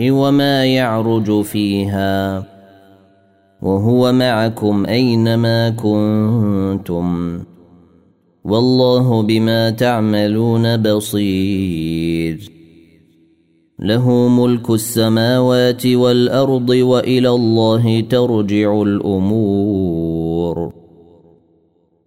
وما يعرج فيها وهو معكم أينما كنتم والله بما تعملون بصير له ملك السماوات والأرض وإلى الله ترجع الأمور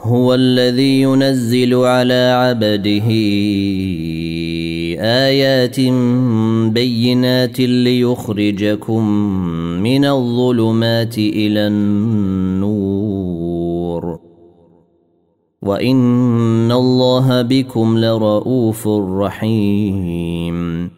هو الذي ينزل على عبده آيات بينات ليخرجكم من الظلمات إلى النور. وإن الله بكم لرءوف رحيم.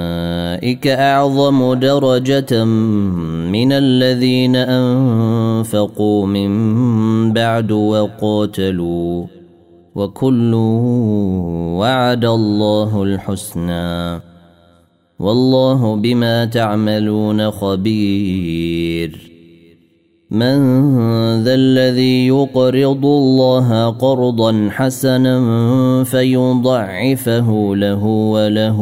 أعظم درجة من الذين أنفقوا من بعد وقاتلوا وكل وعد الله الحسنى. والله بما تعملون خبير. من ذا الذي يقرض الله قرضا حسنا فيضعفه له وله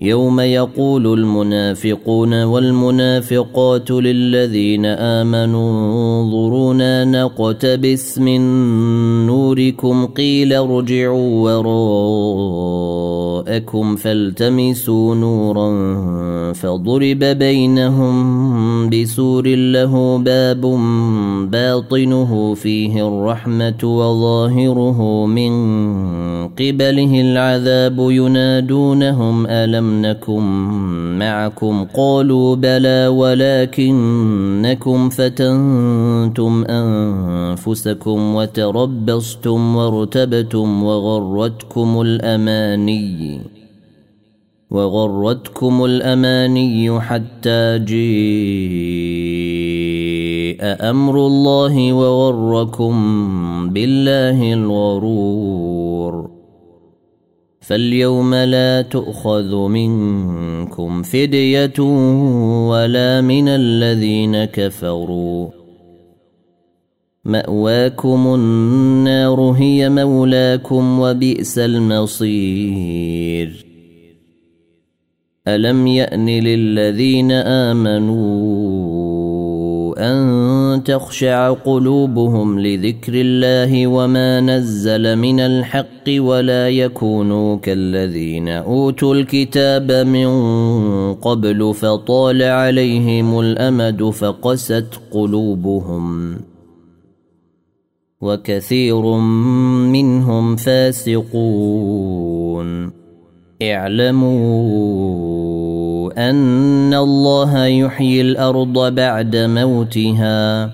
يوم يقول المنافقون والمنافقات للذين آمنوا انظرونا نقتبس من نوركم قيل ارجعوا وراءكم فالتمسوا نورا فضرب بينهم بسور له باب باطنه فيه الرحمة وظاهره من قبله العذاب ينادونهم ألم نكن معكم؟ قالوا بلى ولكنكم فتنتم أنفسكم وتربصتم وارتبتم وغرتكم الأماني. وغرتكم الأماني حتى جيء أمر الله وغركم بالله الغرور. فاليوم لا تؤخذ منكم فدية ولا من الذين كفروا. مأواكم النار هي مولاكم وبئس المصير. ألم يأن للذين آمنوا أن تخشع قلوبهم لذكر الله وما نزل من الحق ولا يكونوا كالذين أوتوا الكتاب من قبل فطال عليهم الأمد فقست قلوبهم. وكثير منهم فاسقون. اعلموا أن الله يحيي الأرض بعد موتها.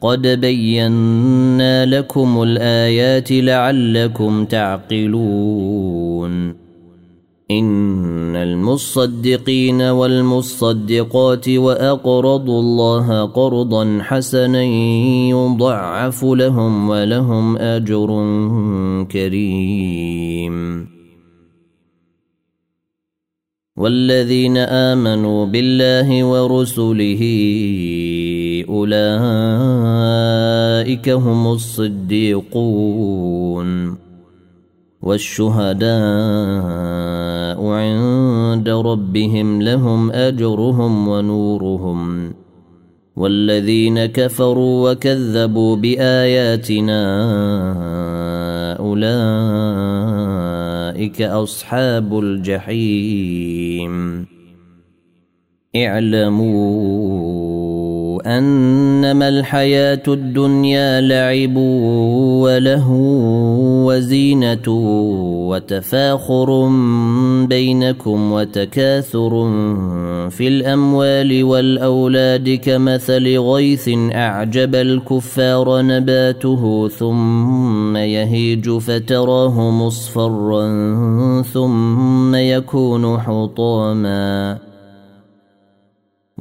قد بينا لكم الآيات لعلكم تعقلون. إن المصدقين والمصدقات وأقرضوا الله قرضا حسنا يضعف لهم ولهم أجر كريم. والذين آمنوا بالله ورسله أولئك هم الصديقون والشهداء عند ربهم لهم أجرهم ونورهم والذين كفروا وكذبوا بآياتنا أولئك أصحاب الجحيم. اعلموا أنما الحياة الدنيا لعب وله وزينة وتفاخر بينكم وتكاثر في الأموال والأولاد كمثل غيث أعجب الكفار نباته ثم يهيج فتراه مصفرا ثم يكون حطاما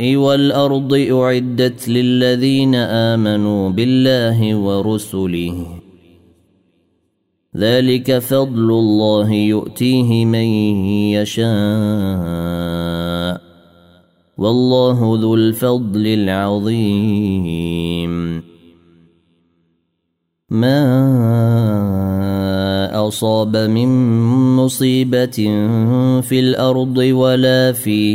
والأرض أعدت للذين آمنوا بالله ورسله. ذلك فضل الله يؤتيه من يشاء. والله ذو الفضل العظيم. ما أصاب من مصيبة في الأرض ولا في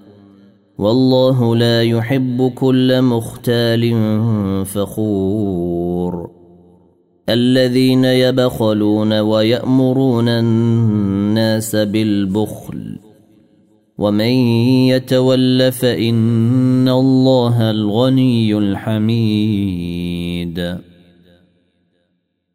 والله لا يحب كل مختال فخور. الذين يبخلون ويأمرون الناس بالبخل. ومن يتول فإن الله الغني الحميد.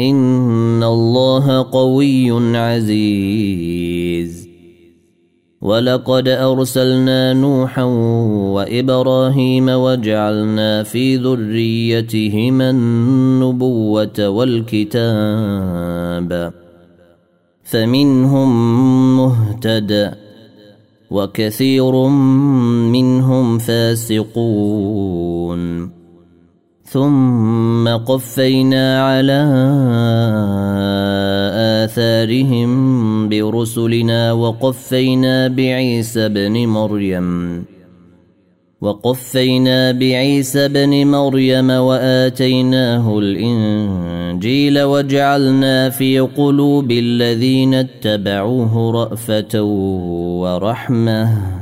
ان الله قوي عزيز. ولقد ارسلنا نوحا وابراهيم وجعلنا في ذريتهما النبوه والكتاب فمنهم مهتد وكثير منهم فاسقون. ثم قفينا على آثارهم برسلنا وقفينا بعيسى ابن مريم. وقفينا بعيسى بن مريم وآتيناه الإنجيل وجعلنا في قلوب الذين اتبعوه رأفة ورحمة.